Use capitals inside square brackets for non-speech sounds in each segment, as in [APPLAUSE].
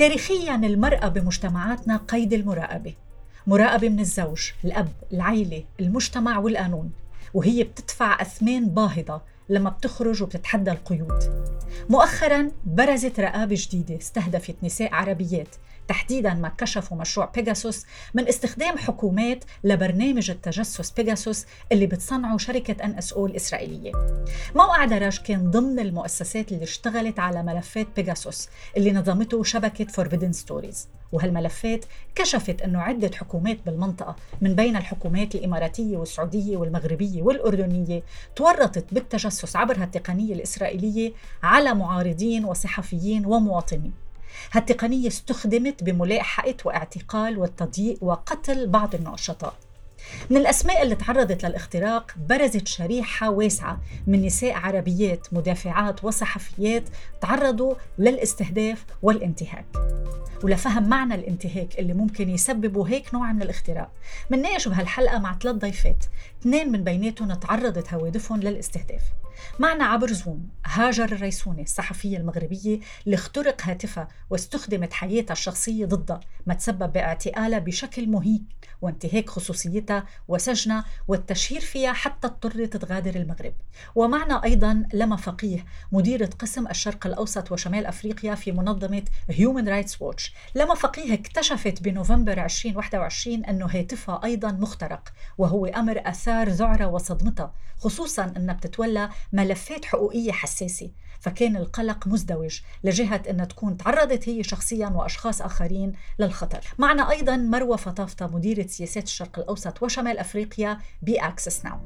تاريخيا المرأة بمجتمعاتنا قيد المراقبة. مراقبة من الزوج، الأب، العيلة، المجتمع والقانون. وهي بتدفع أثمان باهظة لما بتخرج وبتتحدى القيود. مؤخرا برزت رقابة جديدة استهدفت نساء عربيات تحديدا مع كشف مشروع بيجاسوس من استخدام حكومات لبرنامج التجسس بيجاسوس اللي بتصنعه شركة NSO الإسرائيلية. موقع درج كان ضمن المؤسسات اللي اشتغلت على ملفات بيجاسوس اللي نظمته شبكة فوربيدن ستوريز وهالملفات كشفت أنه عدة حكومات بالمنطقة من بين الحكومات الإماراتية والسعودية والمغربية والأردنية تورطت بالتجسس عبر هالتقنية الإسرائيلية على معارضين وصحفيين ومواطنين. هالتقنية استخدمت بملاحقة واعتقال والتضييق وقتل بعض النشطاء. من الأسماء اللي تعرضت للاختراق برزت شريحة واسعة من نساء عربيات مدافعات وصحفيات تعرضوا للاستهداف والانتهاك. ولفهم معنى الانتهاك اللي ممكن يسببوا هيك نوع من الاختراق. منناقش بهالحلقة مع ثلاث ضيفات. اثنين من بيناتهم تعرضت هوادفهم للاستهداف. معنا عبر زوم هاجر الريسوني الصحفية المغربية اللي اخترق هاتفها واستخدمت حياتها الشخصية ضدها ما تسبب باعتقالها بشكل مهين. وانتهاك خصوصيتها وسجنها والتشهير فيها حتى اضطرت تغادر المغرب. ومعنا أيضا لما فقيه مديرة قسم الشرق الأوسط وشمال أفريقيا في منظمة Human Rights Watch. لما فقيه اكتشفت بنوفمبر 2021 أنه هاتفها أيضا مخترق وهو أمر أثار ذعرة وصدمتها خصوصا أنها بتتولى ملفات حقوقية حساسة. فكان القلق مزدوج لجهة أن تكون تعرضت هي شخصيا وأشخاص آخرين للخطر. معنا أيضا مروة فطافطة مديرة سياسات الشرق الأوسط وشمال أفريقيا بأكسس ناو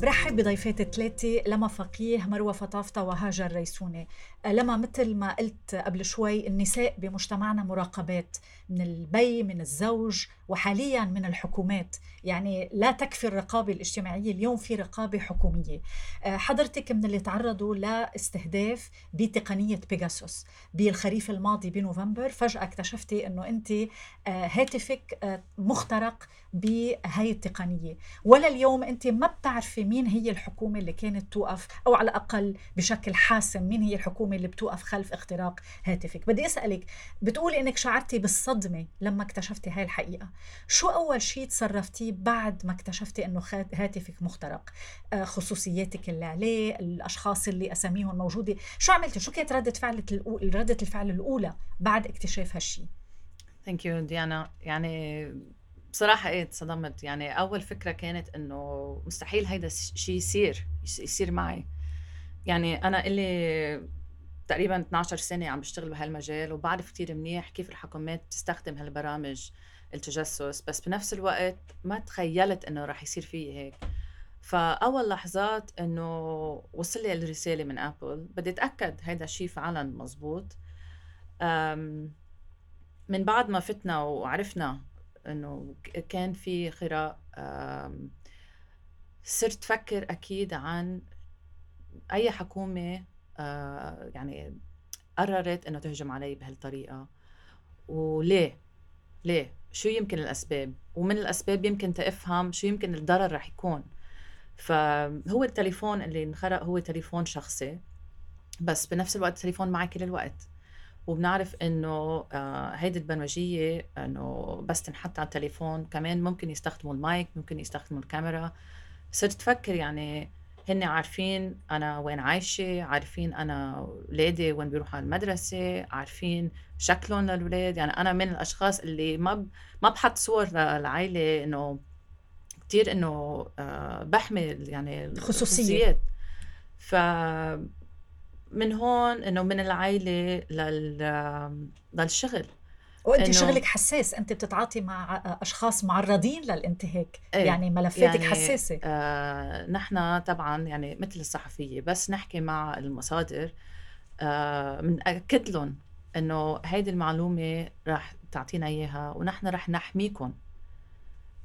برحب بضيفات الثلاثة لما فقيه مروة فطافطة وهاجر ريسونة. لما مثل ما قلت قبل شوي النساء بمجتمعنا مراقبات من البي من الزوج وحاليا من الحكومات. يعني لا تكفي الرقابة الاجتماعية اليوم في رقابة حكومية. حضرتك من اللي تعرضوا لاستهداف بتقنية بيجاسوس بالخريف الماضي بنوفمبر. فجأة اكتشفتي أنه أنت هاتفك مخترق بهاي التقنية. ولا اليوم أنت ما بتعرفي مين هي الحكومة اللي كانت توقف أو على الأقل بشكل حاسم مين هي الحكومة اللي بتوقف خلف اختراق هاتفك. بدي أسألك بتقولي أنك شعرتي بالصدمة لما اكتشفتي هاي الحقيقة. شو أول شيء تصرفتي بعد ما اكتشفتي أنه هاتفك مخترق آه، خصوصياتك اللي عليه الأشخاص اللي أساميهم موجودة. شو عملتي؟ شو كانت ردة فعلك ردة الفعل الأولى بعد اكتشاف هالشيء thank you ديانا. يعني بصراحة إيه تصدمت يعني أول فكرة كانت إنه مستحيل هيدا الشيء يصير يصير معي. يعني أنا إلي تقريبا 12 سنة عم بشتغل بهالمجال وبعرف كتير منيح كيف الحكومات بتستخدم هالبرامج. التجسس بس بنفس الوقت ما تخيلت إنه رح يصير في هيك. فأول لحظات إنه وصل لي الرسالة من أبل بدي أتأكد هيدا الشيء فعلا مزبوط. من بعد ما فتنا وعرفنا إنه كان في خراء صرت فكر أكيد عن أي حكومة يعني قررت إنه تهجم علي بهالطريقة. وليه؟ ليه؟ شو يمكن الأسباب؟ ومن الأسباب يمكن تفهم شو يمكن الضرر رح يكون. فهو التليفون اللي انخرق هو تليفون شخصي بس بنفس الوقت التليفون معي كل الوقت. وبنعرف إنه آه هيدي البرمجيه إنه بس تنحط على التليفون كمان ممكن يستخدموا المايك ممكن يستخدموا الكاميرا. صرت تفكر يعني هن عارفين أنا وين عايشة عارفين أنا اولادي وين بيروحوا على المدرسة عارفين شكلهم للاولاد يعني أنا من الأشخاص اللي ما ب... ما بحط صور للعائله إنه كثير إنه آه بحمل يعني خصوصيات ف من هون إنه من العائلة لل للشغل. وانت شغلك حساس انت بتتعاطي مع أشخاص معرضين للإنتهاك إيه يعني ملفاتك يعني حساسة. آه نحن طبعا يعني مثل الصحفية بس نحكي مع المصادر آه بنأكد لهم إنه هيدي المعلومة راح تعطينا إياها ونحن رح نحميكم.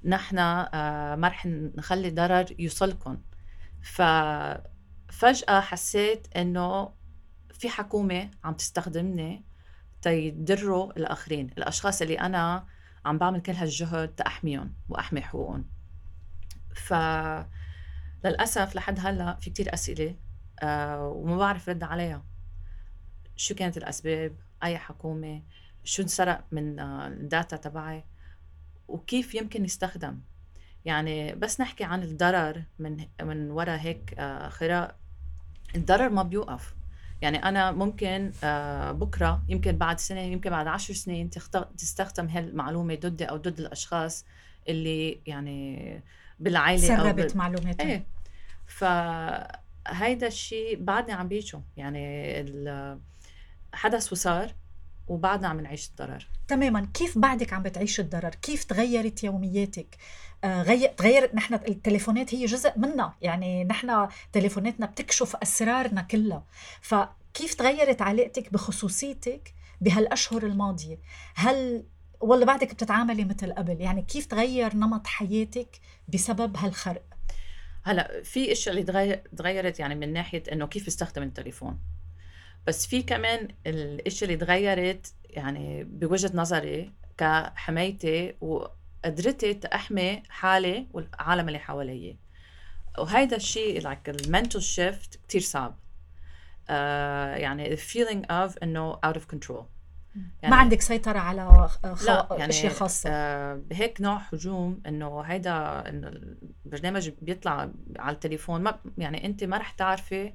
نحن آه ما رح نخلي ضرر يوصلكم. ف فجأة حسيت إنه في حكومة عم تستخدمني تيضروا الآخرين. الأشخاص اللي أنا عم بعمل كل هالجهد تأحميهم وأحمي حقوقهم. ف للأسف لحد هلأ في كتير أسئلة آه وما بعرف رد عليها. شو كانت الأسباب؟ أي حكومة؟ شو انسرق من آه، الداتا تبعي؟ وكيف يمكن يستخدم؟ يعني بس نحكي عن الضرر من من وراء هيك آه، خراء. الضرر ما بيوقف. يعني أنا ممكن آه، بكرة يمكن بعد سنة يمكن بعد عشر سنين تستخدم هالمعلومة ضدي أو ضد الأشخاص اللي يعني بالعائله سربت أو معلوماتهم. إيه. فهيدا الشيء بعدني عم بيجوا. يعني حدث وصار وبعدنا عم نعيش الضرر. تماما. كيف بعدك عم بتعيش الضرر؟ كيف تغيرت يومياتك؟ آه غير تغيرت نحن التليفونات هي جزء منا. يعني نحن تليفوناتنا بتكشف أسرارنا كلها. فكيف تغيرت علاقتك بخصوصيتك بهالأشهر الماضية؟ هل ولا بعدك بتتعاملي مثل قبل؟ يعني كيف تغير نمط حياتك بسبب هالخرق؟ هلا في اشياء اللي تغيرت يعني من ناحية إنه كيف استخدم التليفون. بس في كمان الاشياء اللي تغيرت يعني بوجهة نظري كحمايتي وقدرتي احمي حالي والعالم اللي حوالي. وهيدا الشيء like المنتل شيفت كثير صعب. uh, يعني feeling of إنه out of control. يعني ما عندك سيطرة على. لا يعني أشياء خاصة. آه هيك نوع هجوم إنه هيدا انه البرنامج بيطلع على التليفون ما يعني أنت ما رح تعرفي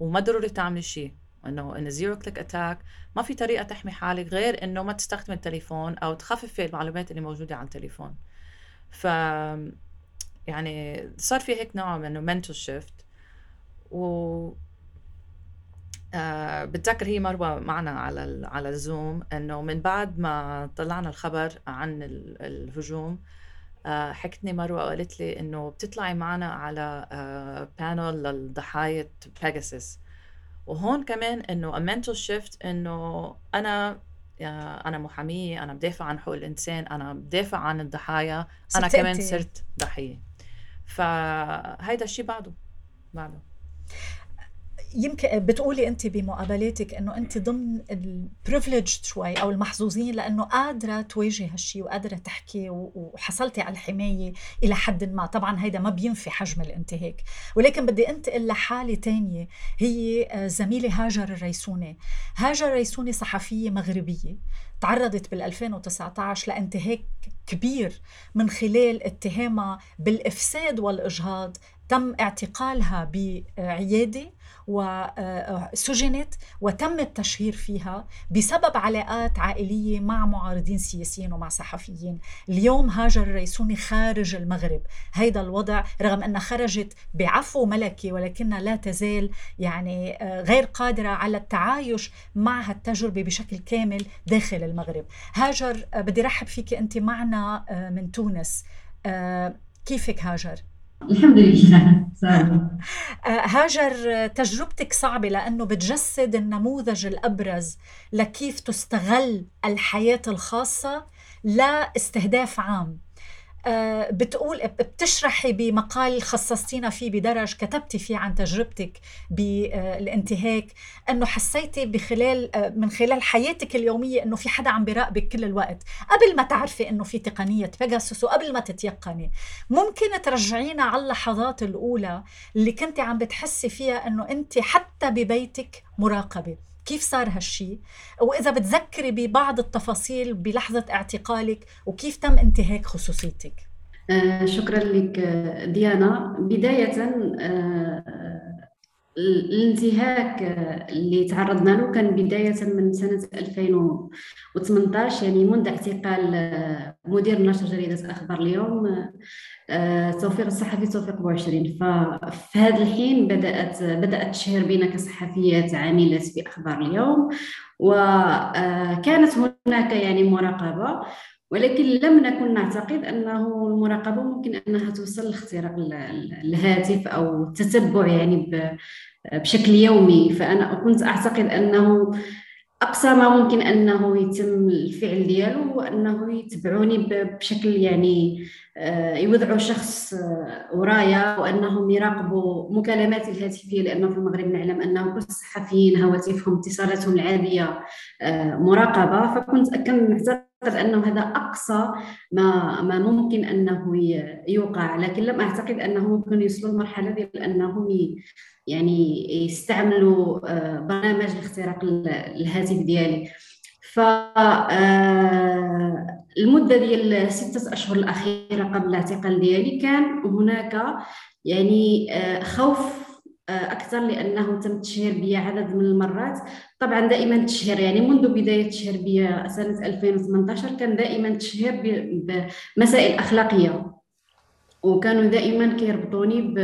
وما ضروري تعملي شيء. إنه إن zero click attack ما في طريقة تحمي حالك غير إنه ما تستخدمي التليفون أو تخففي المعلومات اللي موجودة على التليفون. ف يعني صار في هيك نوع من mental shift و آه بتذكر هي مروة معنا على على الزوم إنه من بعد ما طلعنا الخبر عن الهجوم آه حكتني مروة وقالت لي إنه بتطلعي معنا على آه panel للضحايا بيجاسوس وهون كمان إنه a mental shift إنه أنا أنا محامية أنا بدافع عن حقوق الإنسان أنا بدافع عن الضحايا أنا كمان صرت ضحية. فهيدا الشيء بعده بعده. يمكن بتقولي أنت بمقابلاتك إنه أنت ضمن ال privileged شوي أو المحظوظين لأنه قادرة تواجهي هالشيء وقادرة تحكي وحصلتي على الحماية إلى حد ما. طبعا هيدا ما بينفي حجم الانتهاك. ولكن بدي انتقل لحاله تانية هي آه، زميلي هاجر الريسوني هاجر الريسوني صحفية مغربية. تعرضت بال 2019 لانتهاك كبير من خلال اتهامها بالإفساد والإجهاض. تم اعتقالها بعيادة وسجنت وتم التشهير فيها بسبب علاقات عائلية مع معارضين سياسيين ومع صحفيين. اليوم هاجر الريسوني خارج المغرب. هيدا الوضع رغم أنها خرجت بعفو ملكي ولكنها لا تزال يعني آه، غير قادرة على التعايش مع هالتجربة بشكل كامل داخل المغرب. هاجر آه، بدي رحب فيك أنت معنا آه، من تونس. كيفك هاجر؟ الحمد لله. [LAUGHS] آه، هاجر تجربتك صعبة لأنه بتجسد النموذج الأبرز لكيف تستغل الحياة الخاصة لاستهداف عام. بتقول بتشرحي بمقال خصصتينا فيه بدرج كتبتي فيه عن تجربتك بالانتهاك أنه حسيتي بخلال آه، من خلال حياتك اليومية أنه في حدا عم بيراقبك كل الوقت. قبل ما تعرفي أنه في تقنية بيجاسوس وقبل ما تتيقني ممكن ترجعينا على اللحظات الأولى اللي كنت عم بتحسي فيها أنه انت حتى ببيتك مراقبة. كيف صار هالشي؟ وإذا بتذكري ببعض التفاصيل بلحظة اعتقالك وكيف تم انتهاك خصوصيتك؟ آه شكرا لك ديانا. بداية آه الانتهاك اللي تعرضنا له كان بداية من سنة 2018 يعني منذ اعتقال مدير نشر جريدة أخبار اليوم. آه، توفيق الصحفي توفيق بوعشرين ففي هذا الحين بدأت بدأت تشهر بنا كصحفيات عاملات في أخبار اليوم وكانت هناك يعني مراقبة ولكن لم نكن نعتقد أنه المراقبة ممكن أنها توصل لاختراق الهاتف أو التتبع يعني بشكل يومي. فأنا كنت أعتقد أنه أقصى ما ممكن أنه يتم الفعل ديالو هو أنه يتبعوني بشكل يعني آه، يوضعوا شخص آه، ورايا وأنهم يراقبوا مكالماتي الهاتفية لأنه في المغرب نعلم انه كل الصحفيين هواتفهم اتصالاتهم العادية آه، مراقبة. فكنت نعتقد أنه هذا أقصى ما ما ممكن أنه يوقع. لكن لم أعتقد أنه ممكن يوصلوا للمرحلة ديال انهم يعني يستعملوا برنامج لاختراق الهاتف ديالي. ف آه، المدة ديال الستة أشهر الأخيرة قبل الاعتقال ديالي كان هناك يعني آه، خوف آه، أكثر لأنه تم التشهير بي عدد من المرات. طبعا دائما التشهير يعني منذ بداية التشهير بي سنة 2018 كان دائما التشهير بمسائل أخلاقية. وكانوا دائما كيربطوني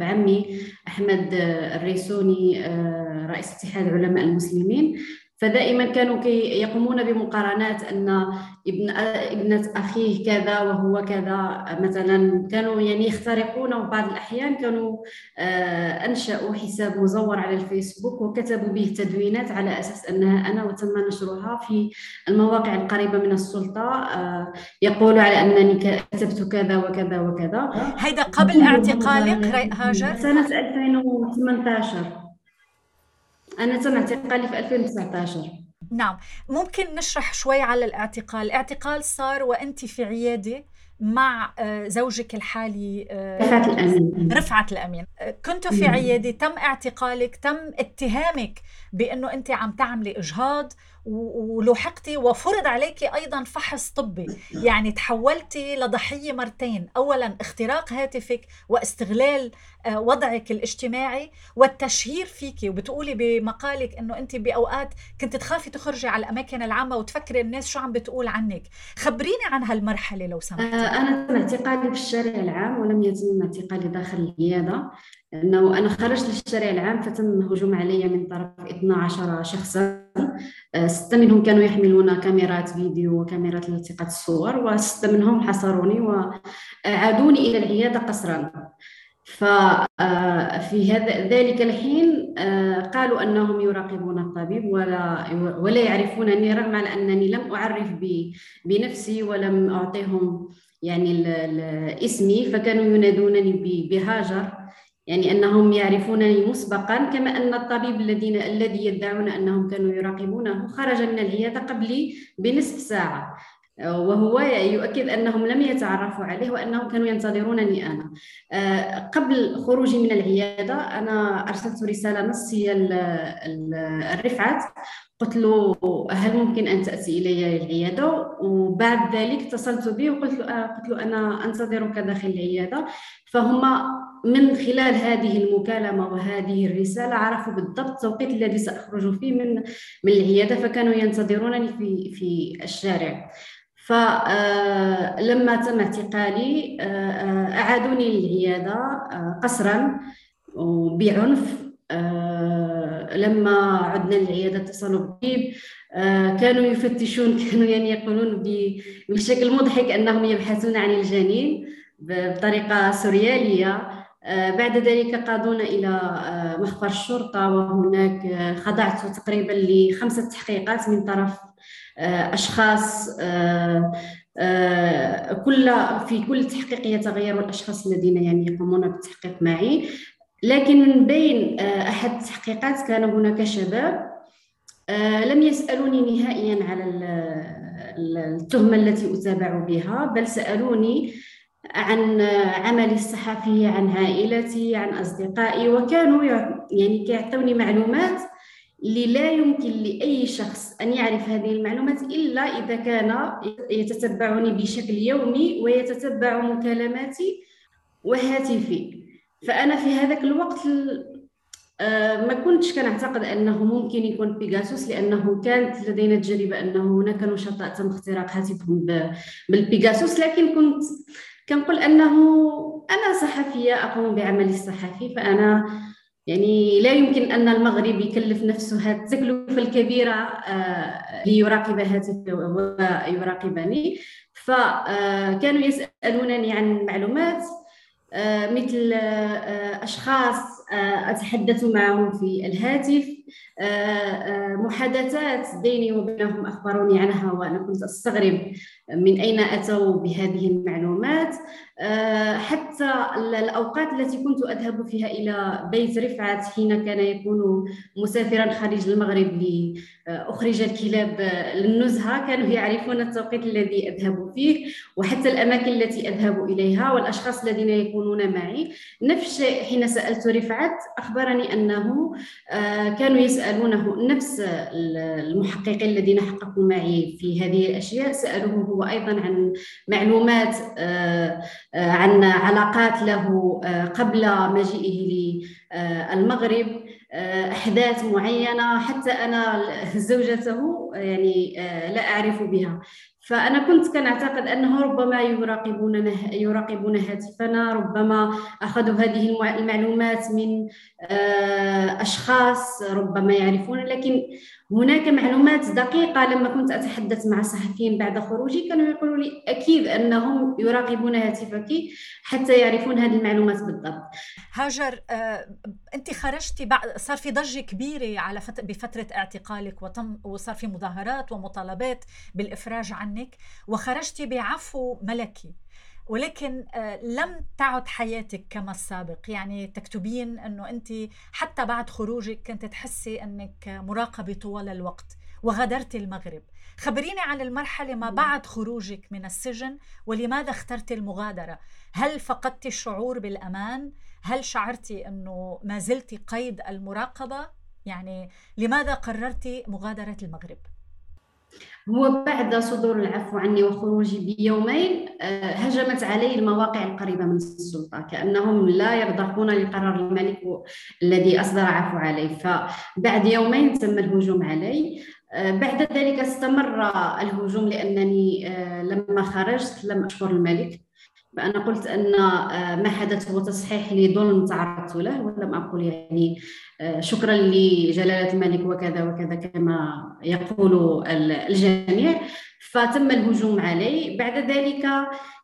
بعمي أحمد الريسوني رئيس اتحاد علماء المسلمين. فدائما كانوا كيقومون بمقارنات أن ابن ابنة أخيه كذا وهو كذا مثلا كانوا يعني يخترقون وبعض الأحيان كانوا آه، أنشأوا حساب مزور على الفيسبوك وكتبوا به تدوينات على أساس أنها أنا وتم نشرها في المواقع القريبة من السلطة آه، يقولوا على أنني كتبت كذا وكذا وكذا. هيدا قبل اعتقالك هاجر؟ سنة 2018 أنا تم اعتقالي في 2019 نعم. ممكن نشرح شوي على الاعتقال؟ الاعتقال صار وأنت في عيادة مع آه، زوجك الحالي آه، رفعت الأمين. رفعت الأمين. آه، كنتوا في عيادة تم اعتقالك تم اتهامك بأنه أنت عم تعملي إجهاض ولحقتي وفرض عليك أيضا فحص طبي. يعني تحولتي لضحية مرتين. اولا اختراق هاتفك وإستغلال وضعك الاجتماعي والتشهير فيك. وبتقولي بمقالك إنه أنت بأوقات كنت تخافي تخرجي على الأماكن العامة وتفكري الناس شو عم بتقول عنك. خبريني عن هالمرحلة لو سمحتي آه، أنا تم اعتقالي في الشارع العام ولم يتم اعتقالي داخل العياده إنه أنا خرجت للشارع العام فتم الهجوم علي من طرف 12 شخصا. آه، ستة منهم كانوا يحملون كاميرات فيديو وكاميرات لالتقاط الصور وستة منهم حصروني وعادوني إلى العيادة قسرا ففي آه، هذا ذلك الحين آه، قالوا أنهم يراقبون الطبيب ولا ولا يعرفونني رغم على أنني لم أعرف بنفسي ولم أعطيهم يعني اسمي فكانوا ينادونني بهاجر يعني أنهم يعرفونني مسبقا كما أن الطبيب الذين الذي يدعون أنهم كانوا يراقبونه خرج من العياده قبلي بنصف ساعة. وهو يؤكد أنهم لم يتعرفوا عليه وأنهم كانوا ينتظرونني أنا آه، قبل خروجي من العيادة أنا أرسلت رسالة نصية الرفعت قلت له هل ممكن أن تأتي إلي العيادة؟ وبعد ذلك اتصلت به وقلت له آه، قلت له أنا أنتظرك داخل العيادة. فهم من خلال هذه المكالمة وهذه الرسالة عرفوا بالضبط التوقيت الذي سأخرج فيه من من العيادة فكانوا ينتظرونني في في الشارع. فلما آه، تم اعتقالي آه، آه، أعادوني للعيادة قسرا وبعنف. لما عدنا للعيادة اتصلوا بي كانوا يفتشون [LAUGHS] كانوا يعني يقولون بشكل مضحك أنهم يبحثون عن الجنين بطريقة سوريالية. بعد ذلك قادونا إلى مخبر الشرطة وهناك خضعت تقريبا لخمسة تحقيقات من طرف أشخاص آه، آه، كل في كل تحقيق يتغير الاشخاص الذين يعني يقومون بالتحقيق معي. لكن من بين أحد التحقيقات كان هناك شباب لم يسألوني نهائيا على التهمة التي أتابع بها بل سألوني عن عملي الصحفي عن عائلتي عن أصدقائي وكانوا يعني كيعطوني معلومات اللي لا يمكن لأي شخص أن يعرف هذه المعلومات إلا إذا كان يتتبعني بشكل يومي ويتتبع مكالماتي وهاتفي. فأنا في هذاك الوقت آه، ما كنتش كنعتقد أنه ممكن يكون بيغاسوس لأنه كانت لدينا تجربه أنه هناك نشطاء تم اختراق هاتفهم بالبيغاسوس لكن كنت كنقول أنه أنا صحفية أقوم بعملي الصحفي فأنا يعني لا يمكن أن المغرب يكلف نفسه هذه التكلفة الكبيرة آه، ليراقب هاتف ويراقبني. فكانوا آه، يسألونني عن معلومات آه، مثل أشخاص أتحدث معهم في الهاتف. محادثات بيني وبينهم أخبروني عنها وأنا كنت أستغرب من أين أتوا بهذه المعلومات. آه، حتى الأوقات التي كنت أذهب فيها إلى بيت رفعت حين كان يكون مسافرا خارج المغرب لأخرج الكلاب للنزهة. كانوا يعرفون التوقيت الذي أذهب فيه وحتى الأماكن التي أذهب إليها والأشخاص الذين يكونون معي. نفس الشيء حين سألت رفعت بعد أخبرني أنه كانوا يسألونه نفس المحققين الذين حققوا معي في هذه الأشياء سألوه هو أيضا عن معلومات عن علاقات له قبل مجيئه للمغرب أحداث معينة حتى أنا زوجته يعني لا أعرف بها. فأنا كنت كنعتقد أنه ربما يراقبوننا يراقبون هاتفنا ربما أخذوا هذه المعلومات من آه، أشخاص ربما يعرفون لكن هناك معلومات دقيقة لما كنت أتحدث مع صحفيين بعد خروجي. كانوا يقولوا لي أكيد أنهم يراقبون هاتفك حتى يعرفون هذه المعلومات بالضبط. هاجر آه، أنت خرجتي بعد صار في ضجة كبيرة على فت... بفترة اعتقالك وتم وصار في مظاهرات ومطالبات بالإفراج عنك وخرجتي بعفو ملكي. ولكن آه، لم تعد حياتك كما السابق. يعني تكتبين إنه انت حتى بعد خروجك كنت تحسي إنك مراقبة طوال الوقت وغادرت المغرب. خبريني عن المرحلة ما بعد خروجك من السجن ولماذا اخترت المغادرة؟ هل فقدت الشعور بالأمان؟ هل شعرتي أنه ما زلت قيد المراقبة؟ يعني لماذا قررت مغادرة المغرب؟ هو بعد صدور العفو عني وخروجي بيومين آه، هجمت علي المواقع القريبة من السلطة كأنهم لا يرضخون لقرار الملك الذي أصدر عفو علي فبعد يومين تم الهجوم علي. آه، بعد ذلك استمر الهجوم لأنني آه، لما خرجت لم أشكر الملك. فأنا قلت أن ما حدث هو تصحيح لظلم تعرضت له ولم أقل يعني آه، شكرا لجلالة الملك وكذا وكذا كما يقول الجميع. فتم الهجوم علي. بعد ذلك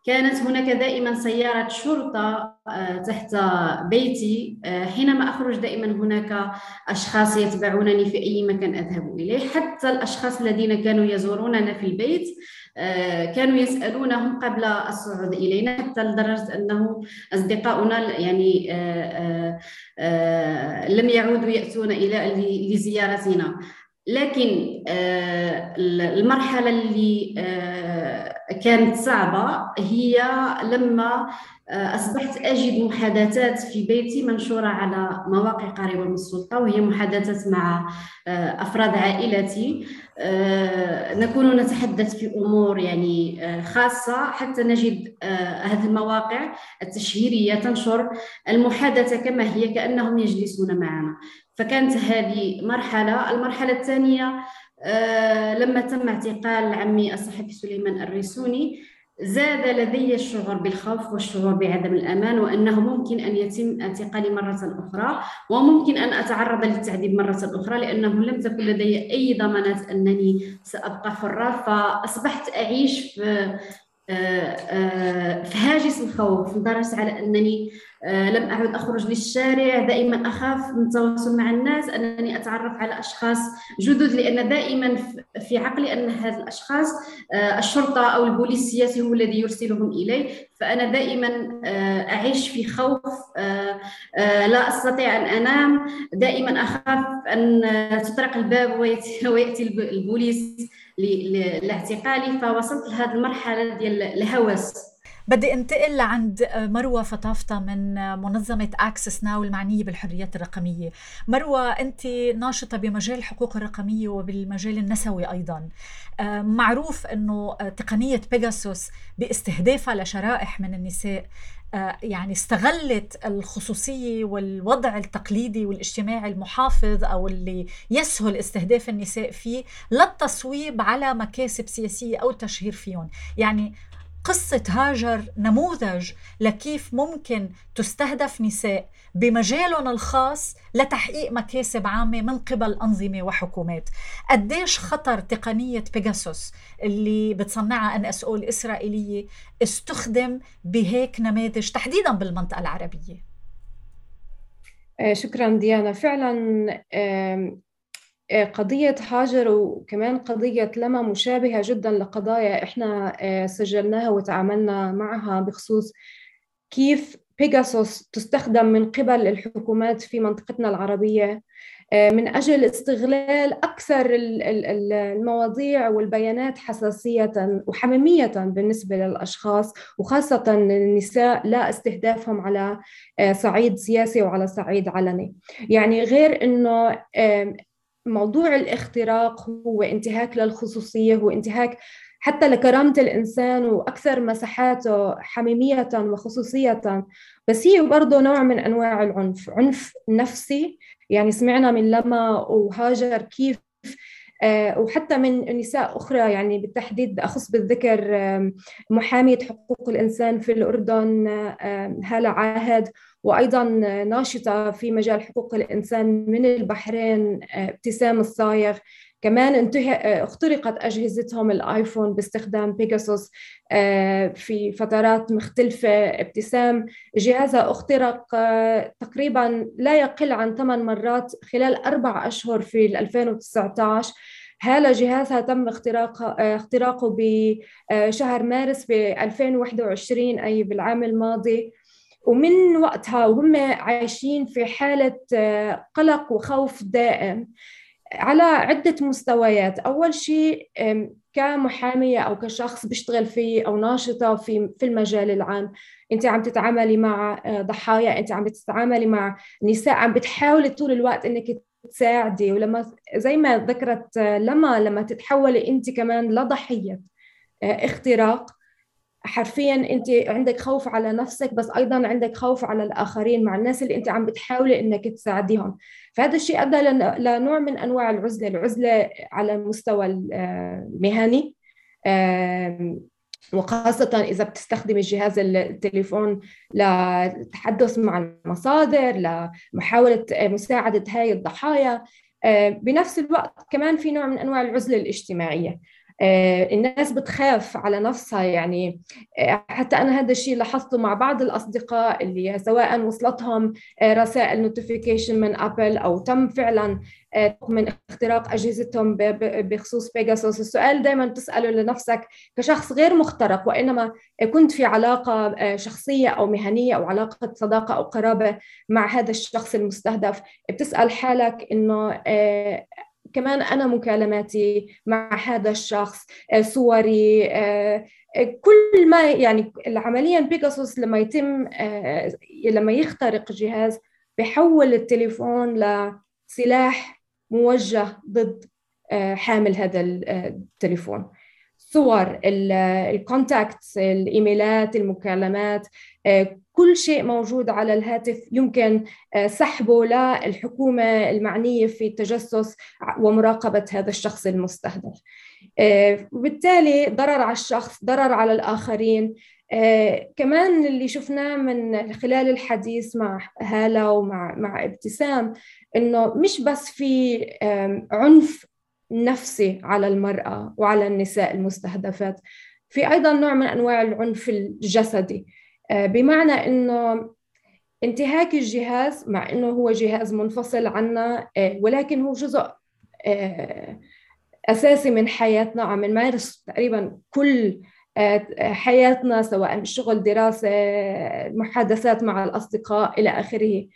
كانت هناك دائما سيارة شرطة آه، تحت بيتي. آه، حينما أخرج دائما هناك أشخاص يتبعونني في أي مكان أذهب إليه. حتى الأشخاص الذين كانوا يزوروننا في البيت كانوا يسألونهم قبل الصعود إلينا حتى لدرجة أنه أصدقاؤنا يعني لم يعودوا يأتون إلى لزيارتنا. لكن آه، المرحلة اللي آه، كانت صعبة هي لما آه، أصبحت أجد محادثات في بيتي منشورة على مواقع قريبة من السلطة وهي محادثات مع أفراد عائلتي. نكون نتحدث في أمور يعني خاصة حتى نجد هذه المواقع التشهيرية تنشر المحادثة كما هي كأنهم يجلسون معنا. فكانت هذه مرحلة. المرحلة الثانية آه، لما تم اعتقال عمي الصحفي سليمان الريسوني زاد لدي الشعور بالخوف والشعور بعدم الأمان وأنه ممكن أن يتم اعتقالي مرة أخرى وممكن أن أتعرض للتعذيب مرة أخرى لأنه لم تكن لدي أي ضمانات أنني سأبقى حرة فأصبحت أعيش في آه، آه، في هاجس الخوف لدرجة على أنني آه، لم أعد أخرج للشارع دائما أخاف من التواصل مع الناس أنني أتعرف على أشخاص جدد لأن دائما في عقلي أن هذه الأشخاص آه، الشرطة أو البوليس هو الذي يرسلهم إلي. فأنا دائما آه، أعيش في خوف لا أستطيع أن أنام. دائما أخاف أن تطرق الباب ويأتي [LAUGHS] البوليس لاعتقالي فوصلت لهذه المرحلة ديال الهوس. بدي انتقل لعند مروة فطافطة من منظمة اكسس ناو المعنية بالحريات الرقمية. مروة أنت ناشطة بمجال الحقوق الرقمية وبالمجال النسوي أيضا. آه، معروف أنه تقنية بيجاسوس باستهدافها لشرائح من النساء آه، يعني استغلت الخصوصية والوضع التقليدي والاجتماعي المحافظ أو اللي يسهل استهداف النساء فيه للتصويب على مكاسب سياسية أو تشهير فيهم. يعني قصة هاجر نموذج لكيف ممكن تستهدف نساء بمجالهم الخاص لتحقيق مكاسب عامة من قبل أنظمة وحكومات. قديش خطر تقنية بيجاسوس اللي بتصنعها اس أو الإسرائيلية استخدم بهيك نماذج تحديدا بالمنطقة العربية؟ آه، شكرا ديانا. فعلا قضية هاجر وكمان قضية لما مشابهة جدا لقضايا إحنا آه، سجلناها وتعاملنا معها بخصوص كيف بيجاسوس تستخدم من قبل الحكومات في منطقتنا العربية. آه، من أجل استغلال أكثر المواضيع والبيانات حساسية وحميمية بالنسبة للأشخاص وخاصة النساء لا استهدافهم على آه، صعيد سياسي وعلى صعيد علني. يعني غير أنه موضوع الاختراق هو انتهاك للخصوصية هو انتهاك حتى لكرامة الإنسان وأكثر مساحاته حميمية وخصوصية. بس هي برضه نوع من أنواع العنف عنف نفسي. يعني سمعنا من لما وهاجر كيف وحتى من نساء أخرى يعني بالتحديد أخص بالذكر محامية حقوق الإنسان في الأردن هالة عاهد وأيضا ناشطة في مجال حقوق الإنسان من البحرين آه، ابتسام الصايغ. كمان انتهى آه، اخترقت أجهزتهم الآيفون باستخدام بيجاسوس آه، في فترات مختلفة ابتسام. جهازها اخترق آه، تقريبا لا يقل عن ثمان مرات خلال أربع أشهر في 2019 هذا جهازها تم اختراق اختراقه بشهر مارس ب 2021 أي بالعام الماضي. ومن وقتها وهم عايشين في حالة قلق وخوف دائم. على عدة مستويات. أول شيء كمحامية أو كشخص بيشتغل في أو ناشطة في في المجال العام أنت عم تتعاملي مع آه، ضحايا أنت عم تتعاملي مع نساء عم بتحاولي طول الوقت أنك تساعدي. ولما زي ما ذكرت آه، لما لما تتحولي أنت كمان لضحية آه، اختراق حرفيا أنت عندك خوف على نفسك بس أيضا عندك خوف على الآخرين مع الناس اللي أنت عم بتحاولي إنك تساعديهم. فهذا الشيء أدى لنوع من أنواع العزلة العزلة على المستوى المهني وخاصة إذا بتستخدمي جهاز التليفون للتحدث مع المصادر لمحاولة مساعدة هاي الضحايا بنفس الوقت كمان في نوع من أنواع العزلة الاجتماعية. آه، الناس بتخاف على نفسها يعني. آه، حتى أنا هذا الشيء لاحظته مع بعض الأصدقاء اللي سواء وصلتهم آه، رسائل notification من ابل أو تم فعلا من اختراق أجهزتهم بخصوص بيجاسوس السؤال دائما تساله لنفسك كشخص غير مخترق وإنما كنت في علاقة شخصية أو مهنية أو علاقة صداقة أو قرابة مع هذا الشخص المستهدف بتسأل حالك إنه كمان أنا مكالماتي مع هذا الشخص آه، صوري آه، آه، كل ما يعني عمليا بيجاسوس لما يتم لما يخترق جهاز بحول التليفون لسلاح موجه ضد حامل هذا التليفون. صور الكونتاكتس الايميلات المكالمات كل شيء موجود على الهاتف. يمكن آه، سحبه للحكومة المعنية في التجسس ومراقبة هذا الشخص المستهدف. آه، وبالتالي ضرر على الشخص ضرر على الآخرين. آه، كمان اللي شفناه من خلال الحديث مع هالة ومع مع ابتسام إنه مش بس في عنف نفسي على المرأة وعلى النساء المستهدفات. في أيضا نوع من أنواع العنف الجسدي. آه، بمعنى إنه انتهاك الجهاز مع إنه هو جهاز منفصل عنا آه، ولكن هو جزء آه، أساسي من حياتنا عم نمارس تقريبا كل حياتنا سواء شغل دراسة محادثات مع الأصدقاء إلى آخره.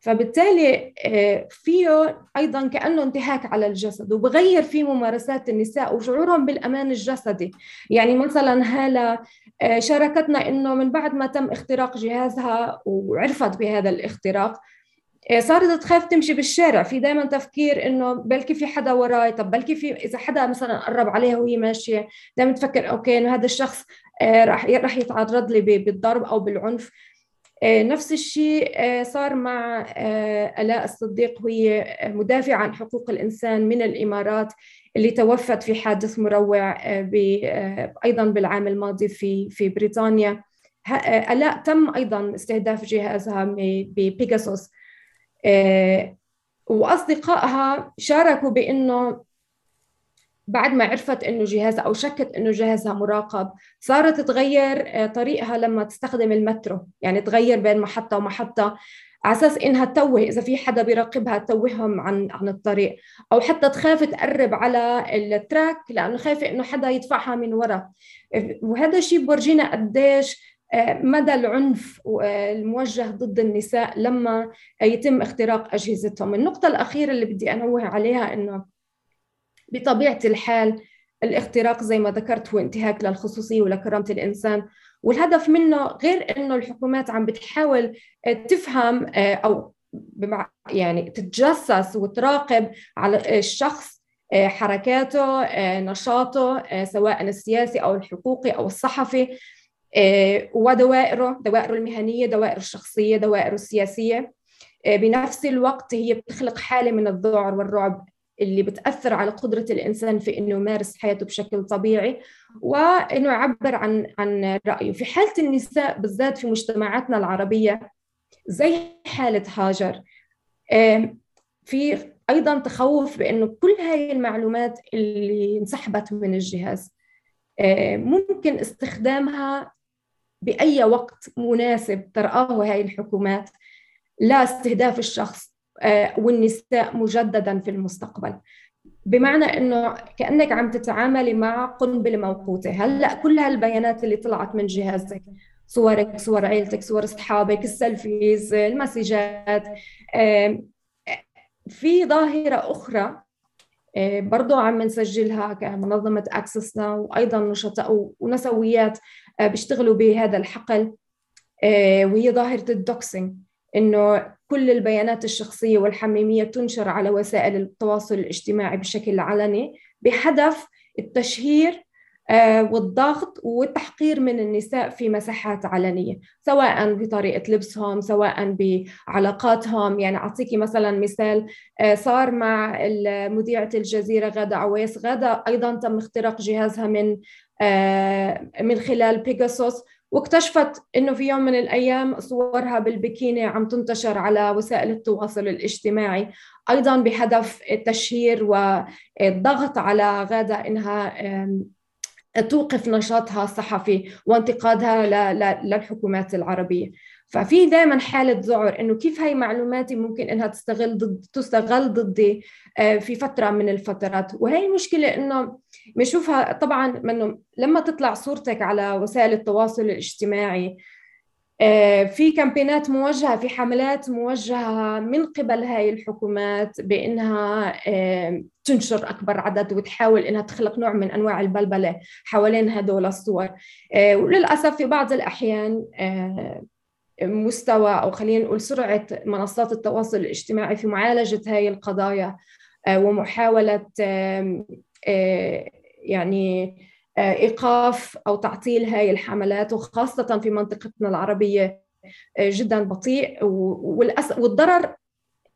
فبالتالي آه، فيه أيضا كأنه انتهاك على الجسد وبغير في ممارسات النساء وشعورهم بالأمان الجسدي. يعني مثلا هالة آه، شاركتنا إنه من بعد ما تم اختراق جهازها وعرفت بهذا الاختراق آه، صارت تخاف تمشي بالشارع. في دائما تفكير إنه بلكي في حدا وراي طب بلكي في إذا حدا مثلا قرب عليها وهي ماشية دائما تفكر أوكي إنه هذا الشخص راح راح يتعرض لي بالضرب أو بالعنف. نفس الشيء آه، صار مع آه، آلاء الصديق وهي مدافعة عن حقوق الإنسان من الإمارات اللي توفت في حادث مروع أيضا بالعام الماضي في في بريطانيا. آلاء تم أيضا استهداف جهازها ببيجاسوس وأصدقائها شاركوا بأنه بعد ما عرفت إنه جهازها أو شكت إنه جهازها مراقب صارت تغير آه، طريقها لما تستخدم المترو. يعني تغير بين محطة ومحطة على أساس إنها تتوه إذا في حدا بيراقبها توههم عن عن الطريق. أو حتى تخاف تقرب على التراك لأنه خايفه إنه حدا يدفعها من ورا. وهذا الشيء بورجينا قديش مدى العنف الموجه ضد النساء لما يتم اختراق أجهزتهم. النقطة الأخيرة اللي بدي أنوه عليها إنه بطبيعة الحال الاختراق زي ما ذكرت هو انتهاك للخصوصية ولكرامة الإنسان. والهدف منه غير إنه الحكومات عم بتحاول تفهم أو يعني تتجسس وتراقب على الشخص حركاته نشاطه سواء السياسي أو الحقوقي أو الصحفي ودوائره دوائره المهنية دوائره الشخصية دوائره السياسية. بنفس الوقت هي بتخلق حالة من الذعر والرعب. اللي بتأثر على قدرة الإنسان في إنه يمارس حياته بشكل طبيعي وإنه يعبر عن عن رأيه. في حالة النساء بالذات في مجتمعاتنا العربية زي حالة هاجر في أيضا تخوف بإنه كل هاي المعلومات اللي انسحبت من الجهاز ممكن استخدامها بأي وقت مناسب ترآه هاي الحكومات لاستهداف الشخص. آه، والنساء مجددا في المستقبل. بمعنى إنه كأنك عم تتعاملي مع قنبلة موقوتة. هلأ كل هالبيانات اللي طلعت من جهازك صورك صور عيلتك صور أصحابك ال selfies المسجات في ظاهرة أخرى آه، برضو عم نسجلها كمنظمة أكسس ناو وأيضا نشطاء ونسويات آه، بيشتغلوا بهذا الحقل وهي ظاهرة الدوكسينج. إنه كل البيانات الشخصية والحميمية تنشر على وسائل التواصل الاجتماعي بشكل علني بهدف التشهير آه، والضغط والتحقير من النساء في مساحات علنية سواء بطريقة لبسهم سواء بعلاقاتهم. يعني أعطيكي مثلا مثال آه، صار مع مذيعة الجزيرة غادة عويس. غادة أيضا تم اختراق جهازها من آه، من خلال بيجاسوس واكتشفت إنه في يوم من الأيام صورها بالبكيني عم تنتشر على وسائل التواصل الاجتماعي أيضا بهدف التشهير والضغط على غادة إنها توقف نشاطها الصحفي وانتقادها للحكومات العربية. ففي دائما حالة ذعر إنه كيف هي معلوماتي ممكن إنها تستغل ضد تستغل ضدي آه، في فترة من الفترات. وهي المشكلة إنه بنشوفها طبعا منه لما تطلع صورتك على وسائل التواصل الاجتماعي آه، في كامبينات موجهة في حملات موجهة من قبل هاي الحكومات بأنها آه، تنشر أكبر عدد وتحاول أنها تخلق نوع من أنواع البلبلة حوالين هدول الصور. وللأسف في بعض الأحيان مستوى أو خلينا نقول سرعة منصات التواصل الاجتماعي في معالجة هذه القضايا آه، ومحاولة آه، يعني آه، إيقاف أو تعطيل هذه الحملات وخاصة في منطقتنا العربية جدا بطيء والضرر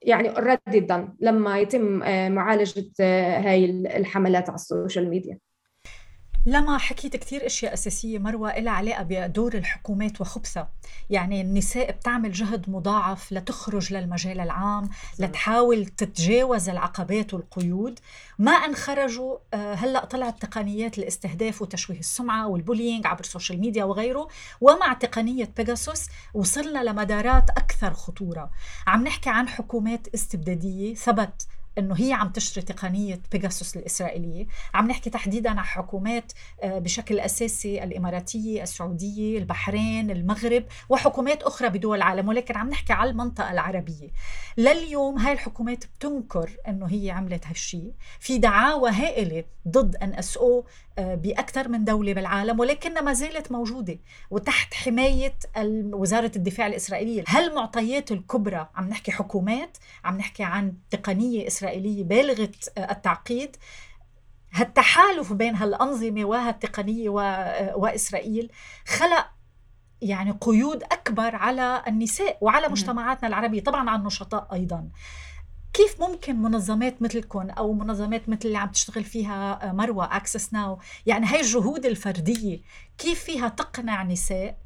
يعني already لما يتم معالجة هاي الحملات على ال social media. لما حكيت كثير أشياء أساسية مروة لها علاقة بدور الحكومات وخبثها. يعني النساء بتعمل جهد مضاعف لتخرج للمجال العام لتحاول تتجاوز العقبات والقيود. ما ان خرجوا آه، هلأ طلعت تقنيات الاستهداف وتشويه السمعة وال bullying عبر ال social media وغيره. ومع تقنية بيجاسوس وصلنا لمدارات أكثر خطورة. عم نحكي عن حكومات استبدادية ثبت إنه هي عم تشتري تقنية بيجاسوس الإسرائيلية. عم نحكي تحديدا عن حكومات آه، بشكل أساسي الإماراتية السعودية البحرين المغرب وحكومات أخرى بدول العالم. ولكن عم نحكي على المنطقة العربية. لليوم هاي الحكومات بتنكر إنه هي عملت هالشيء في دعاوى هائلة ضد ان اس أو بأكثر من دولة بالعالم ولكنها ما زالت موجودة. وتحت حماية وزارة الدفاع الإسرائيلية. هالمعطيات الكبرى عم نحكي حكومات عم نحكي عن تقنية اسرائيليه بالغة آه، التعقيد هالتحالف بين هالأنظمة وهالتقنية آه، وإسرائيل خلق يعني قيود أكبر على النساء وعلى مجتمعاتنا العربية طبعا على النشطاء أيضا. كيف ممكن منظمات مثلكم أو منظمات مثل اللي عم تشتغل فيها آه، مروة أكسس ناو يعني هاي الجهود الفردية كيف فيها تقنع نساء؟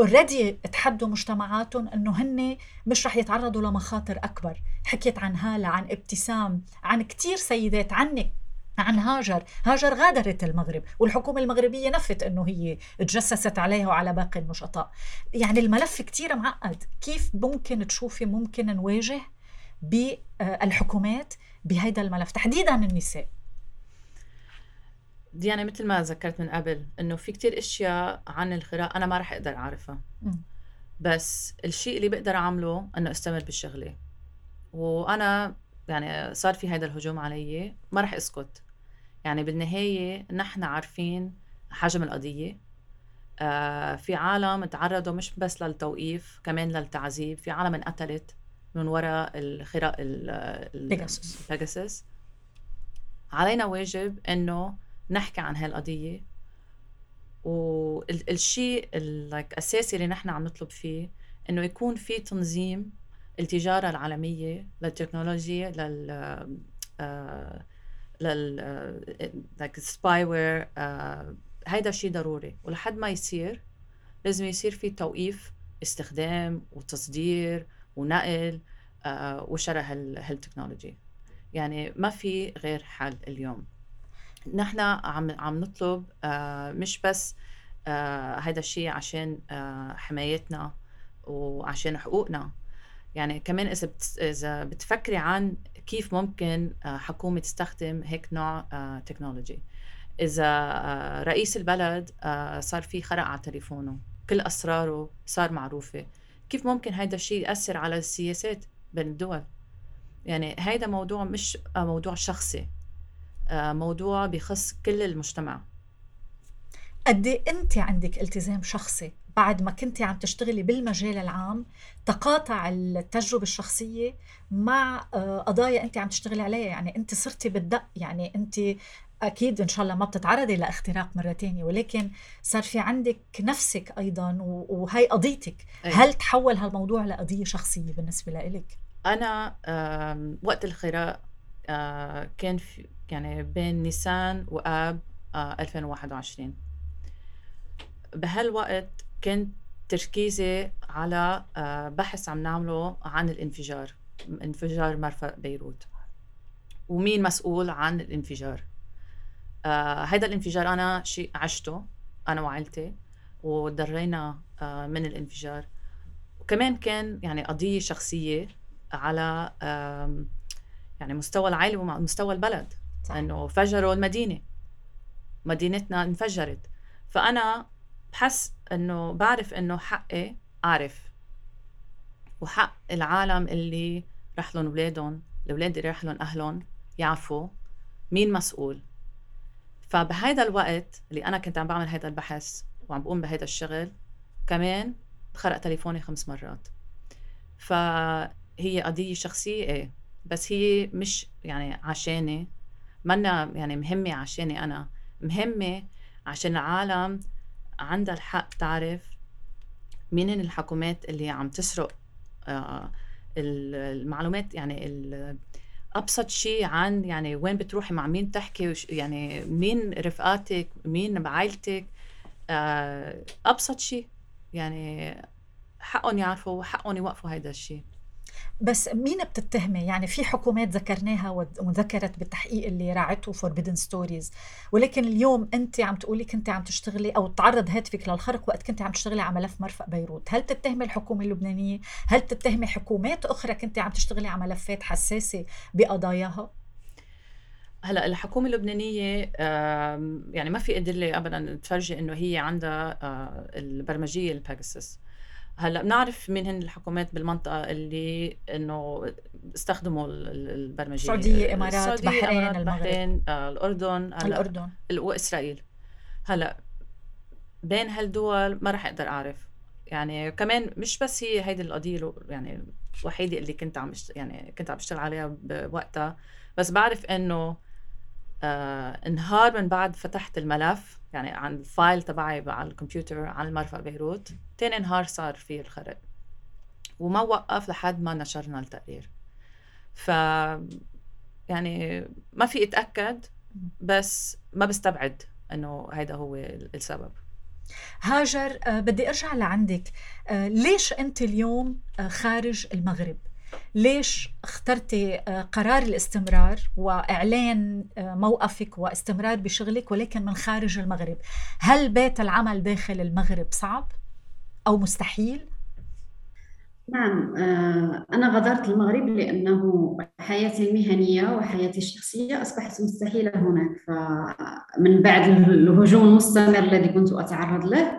already تحدوا مجتمعاتهم إنه هن مش رح يتعرضوا لمخاطر أكبر. حكيت عن هاله عن ابتسام عن كثير سيدات عنك عن هاجر. هاجر غادرت المغرب والحكومة المغربية نفت أنه هي تجسست عليها وعلى باقي النشطاء يعني الملف كتير معقد. كيف ممكن تشوفي ممكن نواجه بالحكومات بهيدا الملف؟ تحديدا النساء. ديانا مثل ما ذكرت من قبل إنه في كتير أشياء عن الخراء أنا ما رح أقدر أعرفها. بس الشيء اللي بقدر أعمله إنه أستمر بالشغلة. وأنا يعني صار في هذا الهجوم علي ما رح أسكت. يعني بالنهاية نحن عارفين حجم القضية. آه في عالم تعرضوا مش بس للتوقيف كمان للتعذيب. في عالم انقتلت من وراء الخراء بيجاسوس. البيجاسوس علينا واجب إنه نحكي عن هالقضية. والشيء الاساسي اللي نحن عم نطلب فيه إنه يكون في تنظيم التجارة العالمية للتكنولوجيا لل آه لل like spyware هيدا شيء ضروري. ولحد ما يصير لازم يصير في توقيف استخدام وتصدير ونقل آه وشراء هال technology. يعني ما في غير حل اليوم. نحن عم عم نطلب آه مش بس آه هذا الشيء عشان آه حمايتنا وعشان حقوقنا. يعني كمان إذا. إذا بتفكري عن كيف ممكن آه حكومة تستخدم هيك نوع آه تكنولوجي إذا آه رئيس البلد آه صار في خرق على تليفونه كل أسراره صار معروفة. كيف ممكن هذا الشيء يأثر على السياسات بين الدول؟ يعني هذا موضوع مش موضوع شخصي. آه، موضوع بخص كل المجتمع. قد إيه أنت عندك التزام شخصي بعد ما كنتي عم تشتغلي بالمجال العام تقاطع التجربة الشخصية مع آه، قضايا أنت عم تشتغلي عليها؟ يعني أنت صرتي بالدق يعني أنت أكيد إن شاء الله ما بتتعرضي لإختراق مرة تانية ولكن صار في عندك نفسك أيضا وهي قضيتك. أي. هل تحول هالموضوع لقضية شخصية بالنسبة لإلك؟ أنا وقت الخراء آه، كان في يعني بين نيسان وآب 2021 آه، بهالوقت كنت تركيزي على آه، بحث عم نعمله عن الانفجار انفجار مرفأ بيروت. ومين مسؤول عن الانفجار؟ هذا الانفجار أنا شيء عشته أنا وعائلتي وضرينا من الانفجار. وكمان كان يعني قضية شخصية على يعني مستوى العائله ومستوى البلد. انه فجروا المدينة. مدينتنا انفجرت. فأنا بحس إنه بعرف إنه حقي اعرف وحق العالم اللي رح لهم اولادهم الاولاد اللي رح لهم اهلهم يعرفوا مين مسؤول. فبهيدا الوقت اللي أنا كنت عم بعمل هذا البحث وعم بقوم بهذا الشغل كمان خرق تليفوني خمس مرات. ف هي قضية شخصية إيه بس هي مش يعني عشاني. منا يعني مهمة عشاني أنا. مهمة عشان العالم عندها الحق تعرف مين الحكومات اللي عم تسرق آه المعلومات يعني أبسط شيء عن يعني وين بتروحي مع مين تحكي يعني مين رفقاتك مين بعائلتك آه أبسط شيء يعني حقهم يعرفوا وحقهم يوقفوا هذا الشيء بس مين بتتهمي يعني في حكومات ذكرناها وذكرت بالتحقيق اللي راعته فوربيدن ستوريز ولكن اليوم انت عم تقولي كنت عم تشتغلي أو تعرض هاتفك للخرق وقت كنت عم تشتغلي على ملف مرفأ بيروت. هل تتهمي الحكومة اللبنانية؟ هل تتهمي حكومات أخرى كنت عم تشتغلي على ملفات حساسة بقضاياها؟ هلأ الحكومة اللبنانية يعني ما في أدلة ابدا تفرجي إنه هي عندها آه، البرمجية البيجاسوس هلا بنعرف مين هن الحكومات بالمنطقة اللي إنه استخدموا البرمجيه السعودية إمارات بحرين البحرين آه، الأردن هلا الأردن. وإسرائيل. هلا بين هالدول ما راح أقدر أعرف. يعني كمان مش بس هي هيدي القضية يعني الوحيده اللي كنت عم يعني كنت عم بشتغل عليها بوقتها بس بعرف إنه آه انهار من بعد فتحت الملف يعني عن الفايل تبعي على الكمبيوتر عن المرفأ بيروت. تاني نهار صار في الخرق. وما وقف لحد ما نشرنا التقرير. ف يعني ما في اتاكد بس ما بستبعد إنه هيدا هو السبب. هاجر آه بدي أرجع لعندك. آه ليش أنت اليوم آه خارج المغرب؟ ليش اخترتي آه، قرار الاستمرار وإعلان آه، موقفك واستمرار بشغلك ولكن من خارج المغرب؟ هل بيت العمل داخل المغرب صعب أو مستحيل؟ نعم آه، أنا غادرت المغرب لأنه حياتي المهنية وحياتي الشخصية أصبحت مستحيلة هناك فمن بعد الهجوم المستمر الذي كنت أتعرض له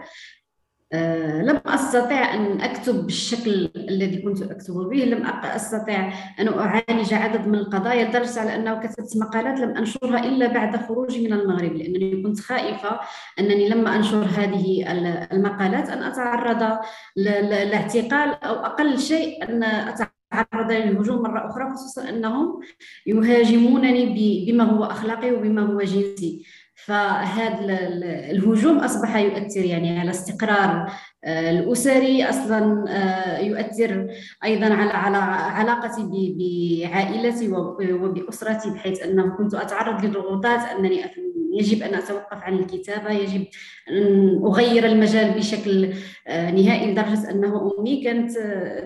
آه، لم أستطع أن أكتب بالشكل الذي كنت أكتب به لم أستطع أن أعالج عدد من القضايا. لدرجة على أنه كتبت مقالات لم أنشرها إلا بعد خروجي من المغرب لأنني كنت خائفة أنني لما أنشر هذه المقالات. أن أتعرض لاعتقال أو أقل شيء أن أتعرض للهجوم مرة أخرى خصوصا أنهم يهاجمونني بما هو أخلاقي وبما هو جنسي. فهذا الهجوم أصبح يؤثر يعني على استقرار آه، الأسري أصلا آه، يؤثر أيضا على علاقتي بعائلتي وبأسرتي بحيث أنه كنت أتعرض لضغوطات أنني يجب أن أتوقف عن الكتابة يجب أن أغير المجال بشكل آه، نهائي لدرجة أنه أمي كانت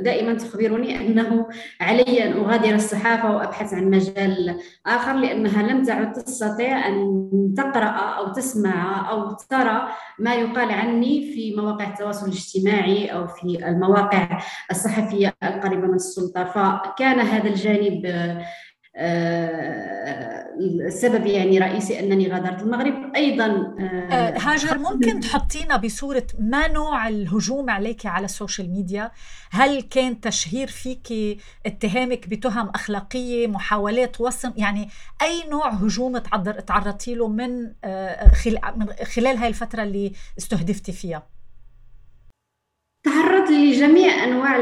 دائما تخبرني أنه علي أن أغادر الصحافة وأبحث عن مجال آخر لأنها لم تعد تستطيع أن تقرأ أو تسمع أو ترى ما يقال عني في مواقع التواصل الاجتماعي أو في المواقع الصحفية القريبة من السلطة. فكان هذا الجانب السبب آه، يعني رئيسي أنني غادرت المغرب. أيضا آه، آه، هاجر ممكن تحطينا بصورة ما نوع الهجوم عليك على ال social media؟ هل كان تشهير فيك اتهامك بتهم أخلاقية محاولات وصم؟ يعني أي نوع هجوم تعرضتي له من خلال هاي الفترة اللي استهدفتي فيها؟ تعرض لجميع أنواع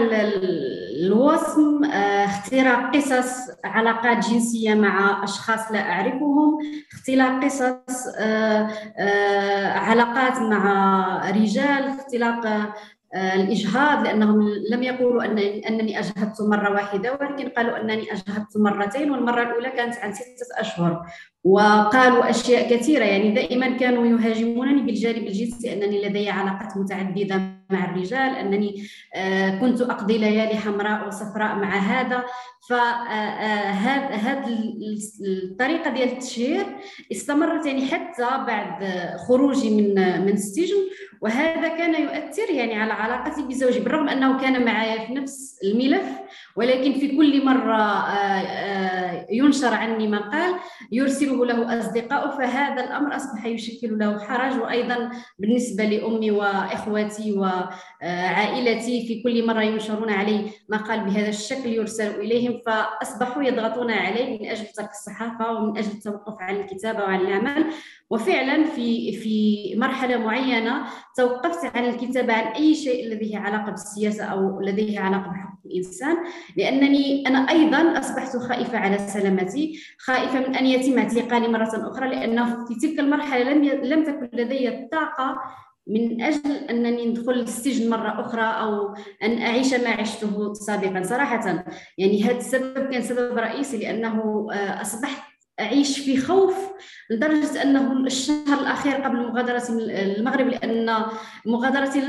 الوصم آه، اختراق قصص علاقات جنسية مع أشخاص لا أعرفهم اختلاق قصص آه، آه، علاقات مع رجال اختلاق الإجهاض لأنهم لم يقولوا أن أنني أجهضت مرة واحدة ولكن قالوا أنني أجهضت مرتين والمرة الأولى كانت عن ستة أشهر. وقالوا أشياء كثيرة يعني دائما كانوا يهاجمونني بالجانب الجنسي أنني لدي علاقات متعددة مع الرجال أنني آه، كنت أقضي ليالي حمراء وصفراء مع هذا. فهذا هذه الطريقة ديال التشهير استمرت يعني حتى بعد خروجي من من السجن. وهذا كان يؤثر يعني على علاقتي بزوجي بالرغم أنه كان معي في نفس الملف ولكن في كل مرة آه، آه، ينشر عني مقال يرسله له اصدقائه فهذا الأمر أصبح يشكل له حرج. وأيضا بالنسبة لأمي وإخواتي وعائلتي في كل مرة ينشرون علي مقال بهذا الشكل يرسل إليهم فأصبحوا يضغطون علي من أجل ترك الصحافة ومن أجل التوقف عن الكتابة وعن العمل وفعلا في في مرحلة معينة توقفت عن الكتابة عن أي شيء لديه علاقة بالسياسة أو لديه علاقة بحقوق الإنسان لأنني أنا أيضا أصبحت خائفة على سلامتي خائفة من أن يتم اعتقالي مرة أخرى لأنه في تلك المرحلة لم لم تكن لدي الطاقة من أجل أنني ندخل السجن مرة أخرى أو أن أعيش ما عشته سابقا. صراحة يعني هذا السبب كان سبب رئيسي لأنه آه، أصبحت أعيش في خوف لدرجة أنه الشهر الأخير قبل مغادرة المغرب لأن مغادرتي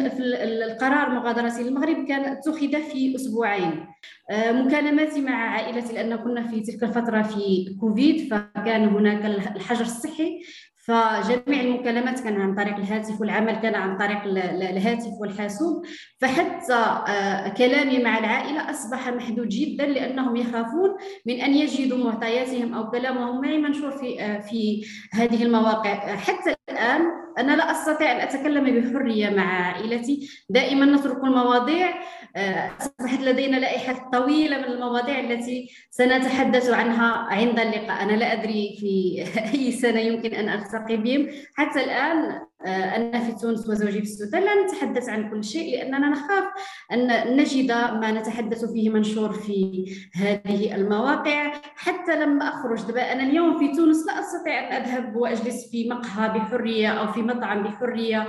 القرار مغادرتي للمغرب كان اتخذ في أسبوعين. آه، مكالماتي مع عائلتي لأن كنا في تلك الفترة في كوفيد فكان هناك الحجر الصحي فجميع المكالمات كان عن طريق الهاتف والعمل كان عن طريق الهاتف والحاسوب. فحتى آه، كلامي مع العائلة أصبح محدود جدا لأنهم يخافون من أن يجدوا معطياتهم أو كلامهم معي منشور في آه، في هذه المواقع. حتى الآن أنا لا أستطيع أن أتكلم بحرية مع عائلتي. دائما نترك المواضيع. أصبحت لدينا لائحة طويلة من المواضيع التي سنتحدث عنها عند اللقاء. أنا لا أدري في [LAUGHS] أي سنة يمكن أن ألتقي بهم. حتى الآن آه، أنا في تونس وزوجي في السودان لا نتحدث عن كل شيء لأننا نخاف أن نجد ما نتحدث فيه منشور في هذه المواقع. حتى لما أخرج دابا أنا اليوم في تونس لا أستطيع أن أذهب وأجلس في مقهى بحرية أو في مطعم بحرية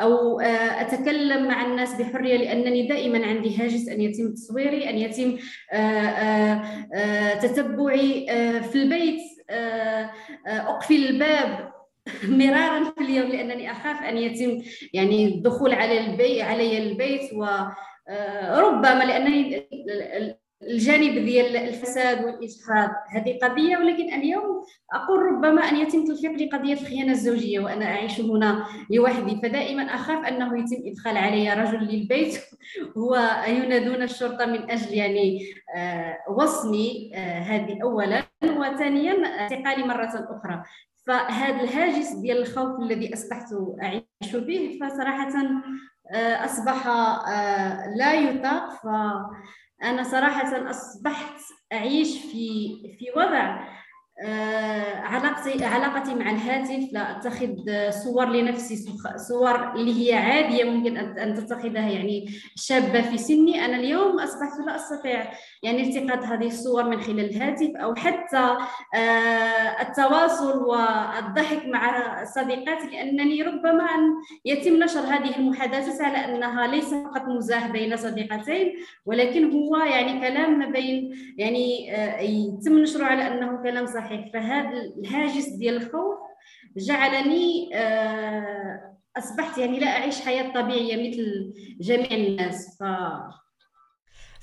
أو آه، أتكلم مع الناس بحرية لأنني دائما عندي هاجس أن يتم تصويري أن يتم آه، تتبعي في البيت أقفل الباب [LAUGHS] مرارا في اليوم لأنني أخاف أن يتم يعني الدخول على البيت علي البيت وربما آه، لأنني الجانب ديال الفساد والاجحاف هذه قضية ولكن اليوم أقول ربما أن يتم تلفيق لي قضيه الخيانة الزوجية وأنا أعيش هنا لوحدي. فدائما أخاف أنه يتم إدخال علي رجل للبيت [LAUGHS] وينادون الشرطة من أجل يعني آه، وصمي آه، هذه اولا. وثانيا اعتقالي مرة أخرى. فهذا الهاجس ديال الخوف الذي أصبحت أعيش به فصراحة آه، أصبح لا يطاق. ف أنا صراحة أصبحت أعيش في في وضع آه، علاقتي علاقتي مع الهاتف لا أتخذ صور لنفسي صور اللي هي عادية ممكن ان تتخذها يعني شابة في سني. أنا اليوم أصبحت لا أستطيع يعني التقاط هذه الصور من خلال الهاتف أو حتى آه، التواصل والضحك مع صديقاتي لأنني ربما أن يتم نشر هذه المحادثات على أنها ليس فقط مزاح بين صديقتين ولكن هو يعني كلام ما بين يعني آه، يتم نشره على أنه كلام صحيح. صحيح فهذا الهاجس ديال الخوف جعلني آه، أصبحت يعني لا أعيش حياة طبيعية مثل جميع الناس. ف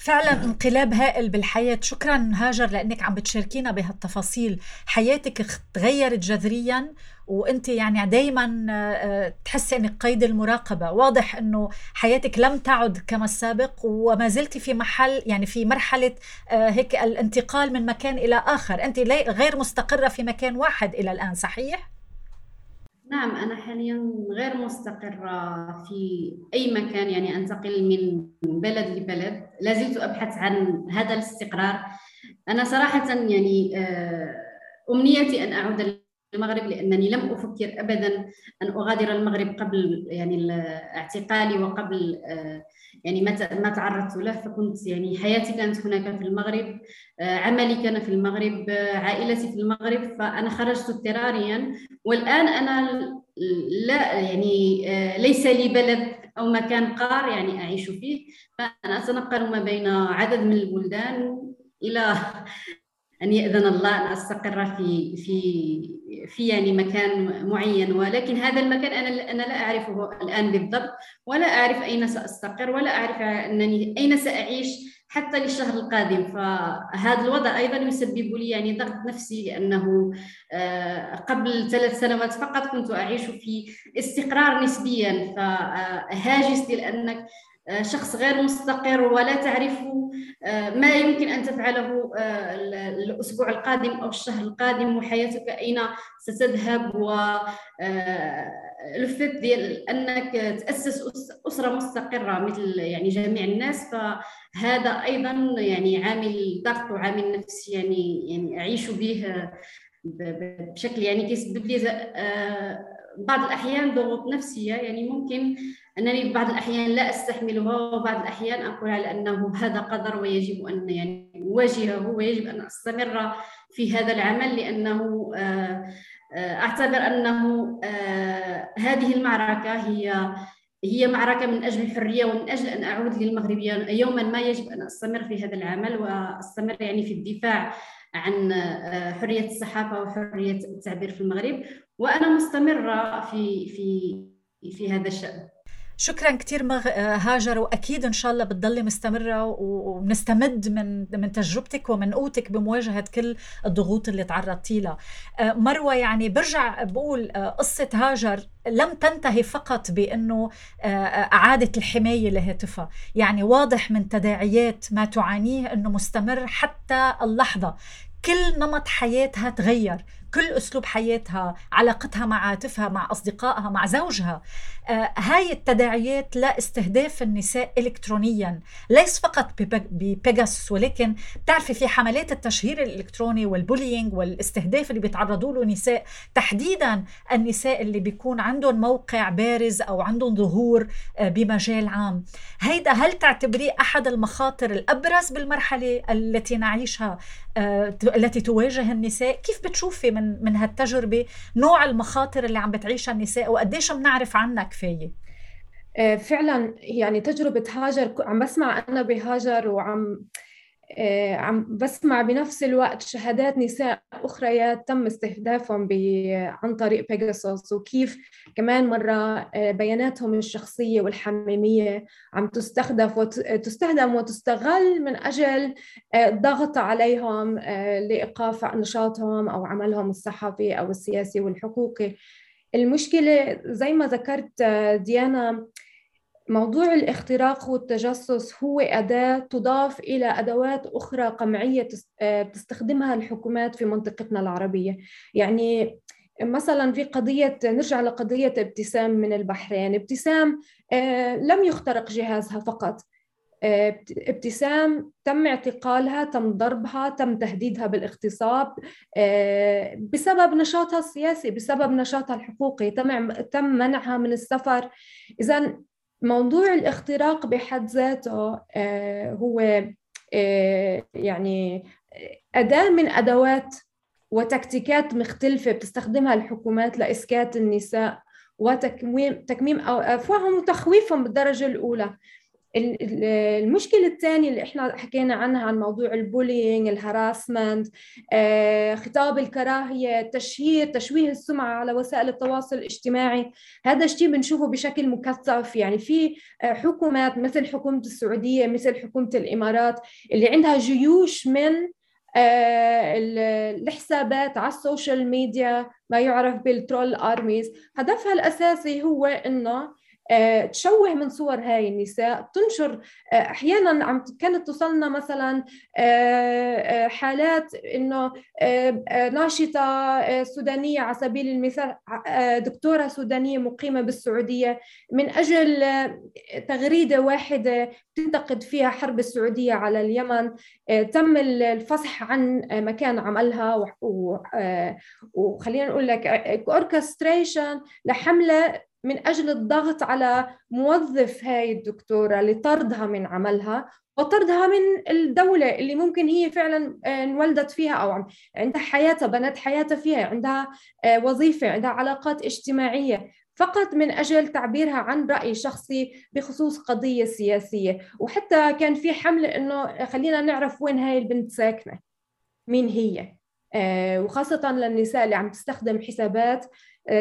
فعلا انقلاب هائل بالحياة. شكرا هاجر لأنك عم بتشاركينا بهالتفاصيل. حياتك تغيرت جذريا وأنت يعني دائما آه، تحسي إنك قيد المراقبة. واضح إنه حياتك لم تعد كما السابق وما زلت في محل يعني في مرحلة آه، هيك الانتقال من مكان إلى آخر. أنت غير مستقرة في مكان واحد إلى الآن صحيح؟ نعم أنا حاليا غير مستقرة في أي مكان يعني أنتقل من بلد لبلد. لا زلت أبحث عن هذا الاستقرار. أنا صراحة يعني آه، أمنيتي أن أعود المغرب لأنني لم أفكر ابدا أن أغادر المغرب قبل يعني اعتقالي وقبل آه، يعني ما تعرضت له. فكنت يعني حياتي كانت هناك في المغرب آه، عملي كان في المغرب آه، عائلتي في المغرب فأنا خرجت اضطراريا. والآن أنا لا يعني ليس لي بلد أو مكان قار يعني أعيش فيه. فأنا أتنقل ما بين عدد من البلدان إلى أن يأذن الله أن أستقر في في في يعني مكان معين ولكن هذا المكان أنا أنا لا أعرفه الآن بالضبط ولا أعرف أين سأستقر ولا أعرف أنني أين سأعيش حتى للشهر القادم. فهذا الوضع أيضا يسبب لي يعني ضغط نفسي لأنه آه، قبل ثلاث سنوات فقط كنت أعيش في استقرار نسبيا. فهاجس لأنك شخص غير مستقر ولا تعرف آه، ما يمكن أن تفعله آه، الأسبوع القادم أو الشهر القادم وحياتك أين ستذهب و ديال أنك تأسس أسرة مستقرة مثل يعني جميع الناس. فهذا أيضا يعني عامل ضغط وعامل نفسي يعني يعني أعيش به بشكل يعني كيسبب لي بعض الأحيان ضغوط نفسية يعني ممكن أنني بعض الأحيان لا أستحملها وبعض الأحيان أقول على أنه هذا قدر ويجب أن يعني أواجهه ويجب أن أستمر في هذا العمل لأنه آه، آه، أعتبر أنه آه، هذه المعركة هي هي معركة من أجل الحرية ومن أجل أن أعود للمغرب يوما ما يجب أن أستمر في هذا العمل وأستمر يعني في الدفاع عن حرية الصحافة وحرية التعبير في المغرب. وأنا مستمرة في في في هذا الشأن. شكرا كثير مغ... هاجر وأكيد إن شاء الله بتضلي مستمرة وبنستمد من من تجربتك ومن قوتك بمواجهة كل الضغوط اللي تعرضتي لها. آه، مروة يعني برجع بقول آه، قصة هاجر لم تنتهي فقط بأنه آه، اعاده الحماية لهاتفها. يعني واضح من تداعيات ما تعانيه إنه مستمر حتى اللحظة. كل نمط حياتها تغير كل أسلوب حياتها علاقتها مع عاطفتها مع أصدقائها مع زوجها. آه هاي التداعيات لاستهداف النساء الكترونيا ليس فقط ببيجاسوس ولكن بتعرفي في حملات التشهير الإلكتروني وال bullying والاستهداف اللي بيتعرضوا له نساء تحديدا النساء اللي بيكون عندهم موقع بارز أو عندهم ظهور آه بمجال عام. هيدا هل تعتبريه أحد المخاطر الأبرز بالمرحلة التي نعيشها آه التي تواجه النساء؟ كيف بتشوفي من من هالتجربة نوع المخاطر اللي عم بتعيشها النساء وقديش بنعرف عنها كفاية. آه، فعلا يعني تجربة هاجر عم بسمع أنا بهاجر وعم آه، عم بسمع بنفس الوقت شهادات نساء أخريات تم استهدافهم عن طريق بيجاسوس وكيف كمان مرة آه، بياناتهم الشخصية والحميمية عم تستخدم وتستخدم وتستغل من أجل الضغط عليهم لإيقاف نشاطهم أو عملهم الصحفي أو السياسي والحقوقي. المشكلة زي ما ذكرت ديانا موضوع الاختراق والتجسس هو أداة تضاف إلى أدوات أخرى قمعية تستخدمها الحكومات في منطقتنا العربية. يعني مثلا في قضية نرجع لقضية ابتسام من البحرين. ابتسام آه، لم يخترق جهازها فقط. آه، ابتسام تم اعتقالها تم ضربها تم تهديدها بالاغتصاب آه، بسبب نشاطها السياسي بسبب نشاطها الحقوقي تم تم منعها من السفر. اذا موضوع الاختراق بحد ذاته آه، هو يعني أداة من أدوات وتكتيكات مختلفة بتستخدمها الحكومات لإسكات النساء وتكميم تكميم أفواههم وتخويفهم بالدرجة الأولى. المشكلة الثانية اللي إحنا حكينا عنها عن موضوع البولينج الهراسمنت آه، خطاب الكراهية تشهير تشويه السمعة على وسائل التواصل الاجتماعي. هذا الشيء بنشوفه بشكل مكثف. يعني في آه، حكومات مثل حكومة السعودية مثل حكومة الإمارات اللي عندها جيوش من آه، الحسابات على ال social media ما يعرف بال troll armies هدفها الأساسي هو إنه تشوه من صور هاي النساء. تنشر آه، أحيانا عم كانت توصلنا مثلا آه، حالات إنه ناشطة سودانية على سبيل المثال دكتورة سودانية مقيمة بالسعودية. من أجل تغريدة واحدة تنتقد فيها حرب السعودية على اليمن تم الفصح عن مكان عملها. وخلينا نقول لك اوركستريشن لحملة من أجل الضغط على موظف هاي الدكتورة لطردها من عملها وطردها من الدولة اللي ممكن هي فعلا آه، انولدت فيها أو عندها حياتها بنت حياتها فيها عندها آه، وظيفة عندها علاقات اجتماعية. فقط من أجل تعبيرها عن رأي شخصي بخصوص قضية سياسية. وحتى كان في حملة أنه خلينا نعرف وين هاي البنت ساكنة. مين هي؟ آه، وخاصة للنساء اللي عم تستخدم حسابات آه،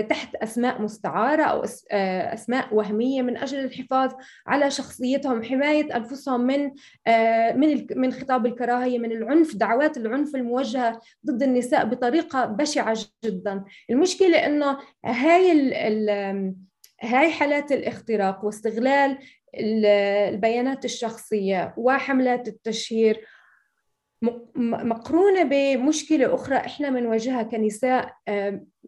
تحت أسماء مستعارة أو آه، أسماء وهمية من أجل الحفاظ على شخصيتهم حماية أنفسهم من آه، من من خطاب الكراهية من العنف دعوات العنف الموجهة ضد النساء بطريقة بشعة جدا. المشكلة إنه هاي ال هاي حالات الاختراق واستغلال البيانات الشخصية وحملات التشهير مقرونة بمشكلة أخرى. إحنا بنواجهها كنساء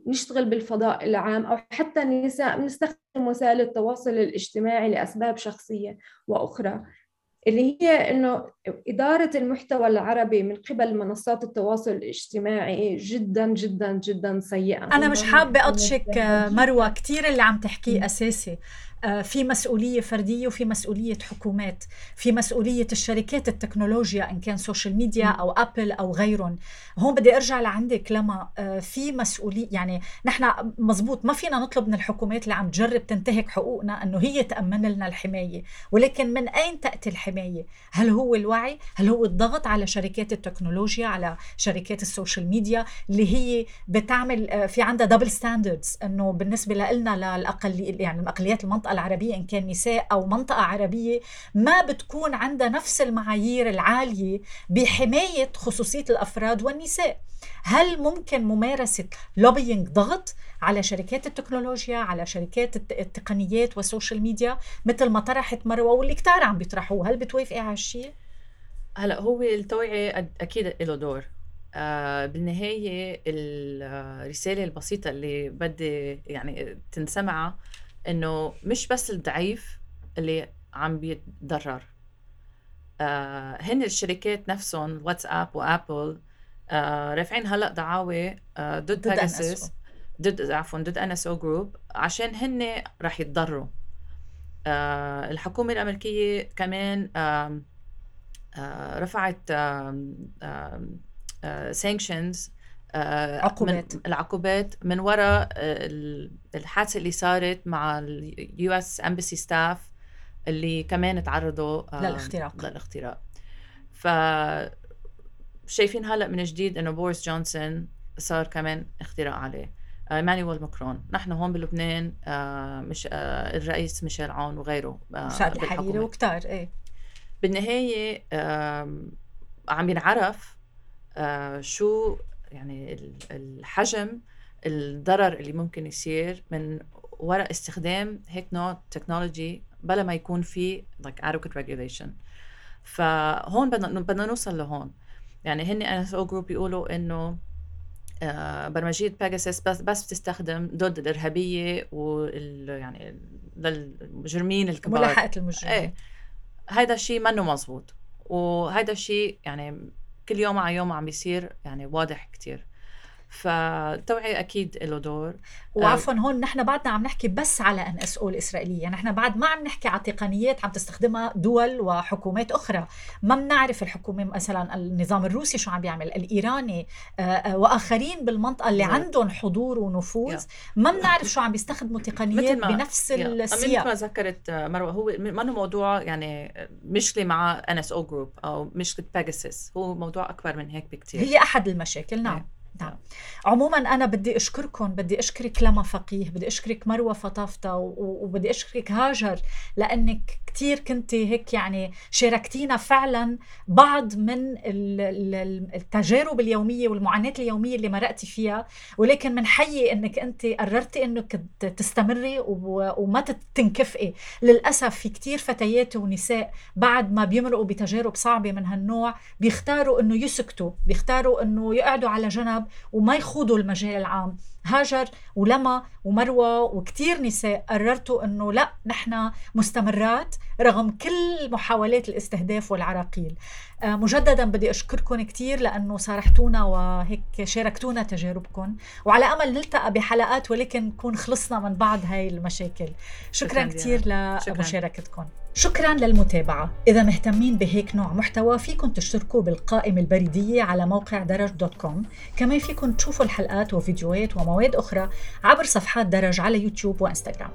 نشتغل بالفضاء العام أو حتى نساء بنستخدم وسائل التواصل الاجتماعي لأسباب شخصية وأخرى اللي هي إنه إدارة المحتوى العربي من قبل منصات التواصل الاجتماعي جدا جدا جدا سيئة. أنا مش حابة أغششك مروة. كثير اللي عم تحكيه أساسي. آه، في مسؤولية فردية وفي مسؤولية حكومات. في مسؤولية الشركات التكنولوجيا إن كان social media أو ابل أو غيرهم. هون بدي أرجع لعندك لما آه، في مسؤوليه يعني نحن مزبوط ما فينا نطلب من الحكومات اللي عم تجرب تنتهك حقوقنا إنه هي تأمن لنا الحماية. ولكن من أين تأتي الحماية؟ هل هو الوعي؟ هل هو الضغط على شركات التكنولوجيا على شركات ال social media اللي هي بتعمل آه، في عندها double standards إنه بالنسبة لنا للاقل يعني الاقليات المنطقة العربية إن كان نساء أو منطقة عربية ما بتكون عندها نفس المعايير العالية بحماية خصوصية الأفراد والنساء. هل ممكن ممارسة lobbying ضغط على شركات التكنولوجيا على شركات التقنيات وال social media مثل ما طرحت مروة واللي كتار عم بيطرحوه؟ هل بتوافقي على هالشيء؟ هلا هو التوعية أكيد له دور. آه بالنهاية الرسالة البسيطة اللي بدي يعني تنسمع إنه مش بس الضعيف اللي عم بيتضرر. آه هن الشركات نفسهم واتساب وأبل آه رافعين هلأ دعاوى آه ضد بيجاسيس ضد عفوا ضد NSO Group عشان هن رح يتضرروا. آه الحكومة الأمريكية كمان آه آه رفعت sanctions آه، عقوبات من العقوبات من وراء آه، الحادثة اللي صارت مع ال US embassy staff اللي كمان تعرضوا آه، للاختراق. للاختراق. ف شايفين هلأ من جديد إنه بوريس جونسون صار كمان اختراق عليه. إيمانويل ماكرون. نحن هون بلبنان آه، مش آه، الرئيس ميشيل عون وغيره سعد الحريري وكتار. إيه. بالنهاية عم ينعرف آه، شو يعني الحجم الضرر اللي ممكن يصير من وراء استخدام هيك نوع technology بلا ما يكون في like adequate regulation. فهون بدنا بدنا نوصل لهون. يعني هن NSO Group بيقولوا إنه آه برمجية بيجاسوس بس بس بتستخدم ضد الإرهابية وال يعني للمجرمين الكبار. ملاحقة المجرمين. إيه. هيدا الشيء منه مزبوط وهيدا الشيء يعني كل يوم على يوم عم بيصير يعني واضح كتير. فالتوعية أكيد له دور. وعفوا هون نحن بعدنا عم نحكي بس على NSO الإسرائيلية. نحن بعد ما عم نحكي على تقنيات عم تستخدمها دول وحكومات أخرى. ما بنعرف الحكومة مثلا النظام الروسي شو عم بيعمل الإيراني آه، آه، وآخرين بالمنطقة اللي عندهم حضور ونفوذ. ما بنعرف شو عم بيستخدموا تقنيات بنفس السياق. مثل ما ذكرت آه، مروة هو ما موضوع يعني مشكله مع NSO Group أو مشكله بيجاسوس هو موضوع أكبر من هيك بكثير هي أحد المشاكل نعم. نعم. عموما أنا بدي أشكركم بدي أشكرك لما فقيه بدي أشكرك مروة فطافتا وبدي أشكرك هاجر لأنك كثير كنت هيك يعني شاركتينا فعلا بعض من التجارب اليومية والمعاناة اليومية اللي مرقتي فيها ولكن من حيي إنك أنت قررتي إنك تستمري وما تنكفئي. للأسف في كثير فتيات ونساء بعد ما بيمرقوا بتجارب صعبة من هالنوع بيختاروا إنه يسكتوا بيختاروا إنه يقعدوا على جنب وما يخوضوا المجال العام. هاجر ولما ومروة وكتير نساء قررتوا أنه لا نحن مستمرات رغم كل محاولات الاستهداف والعراقيل. آه، مجددا بدي أشكركم كتير لأنه صارحتونا وهيك شاركتونا تجاربكم. وعلى أمل نلتقى بحلقات ولكن نكون خلصنا من بعض هاي المشاكل. شكرا, شكرا كتير لمشاركتكم. شكرا للمتابعة. إذا مهتمين بهيك نوع محتوى فيكم تشتركوا بالقائمة البريدية على موقع درج دوت كوم. كمان فيكم تشوفوا الحلقات وفيديوهات ومواد أخرى عبر صفحات درج على يوتيوب وإنستغرام.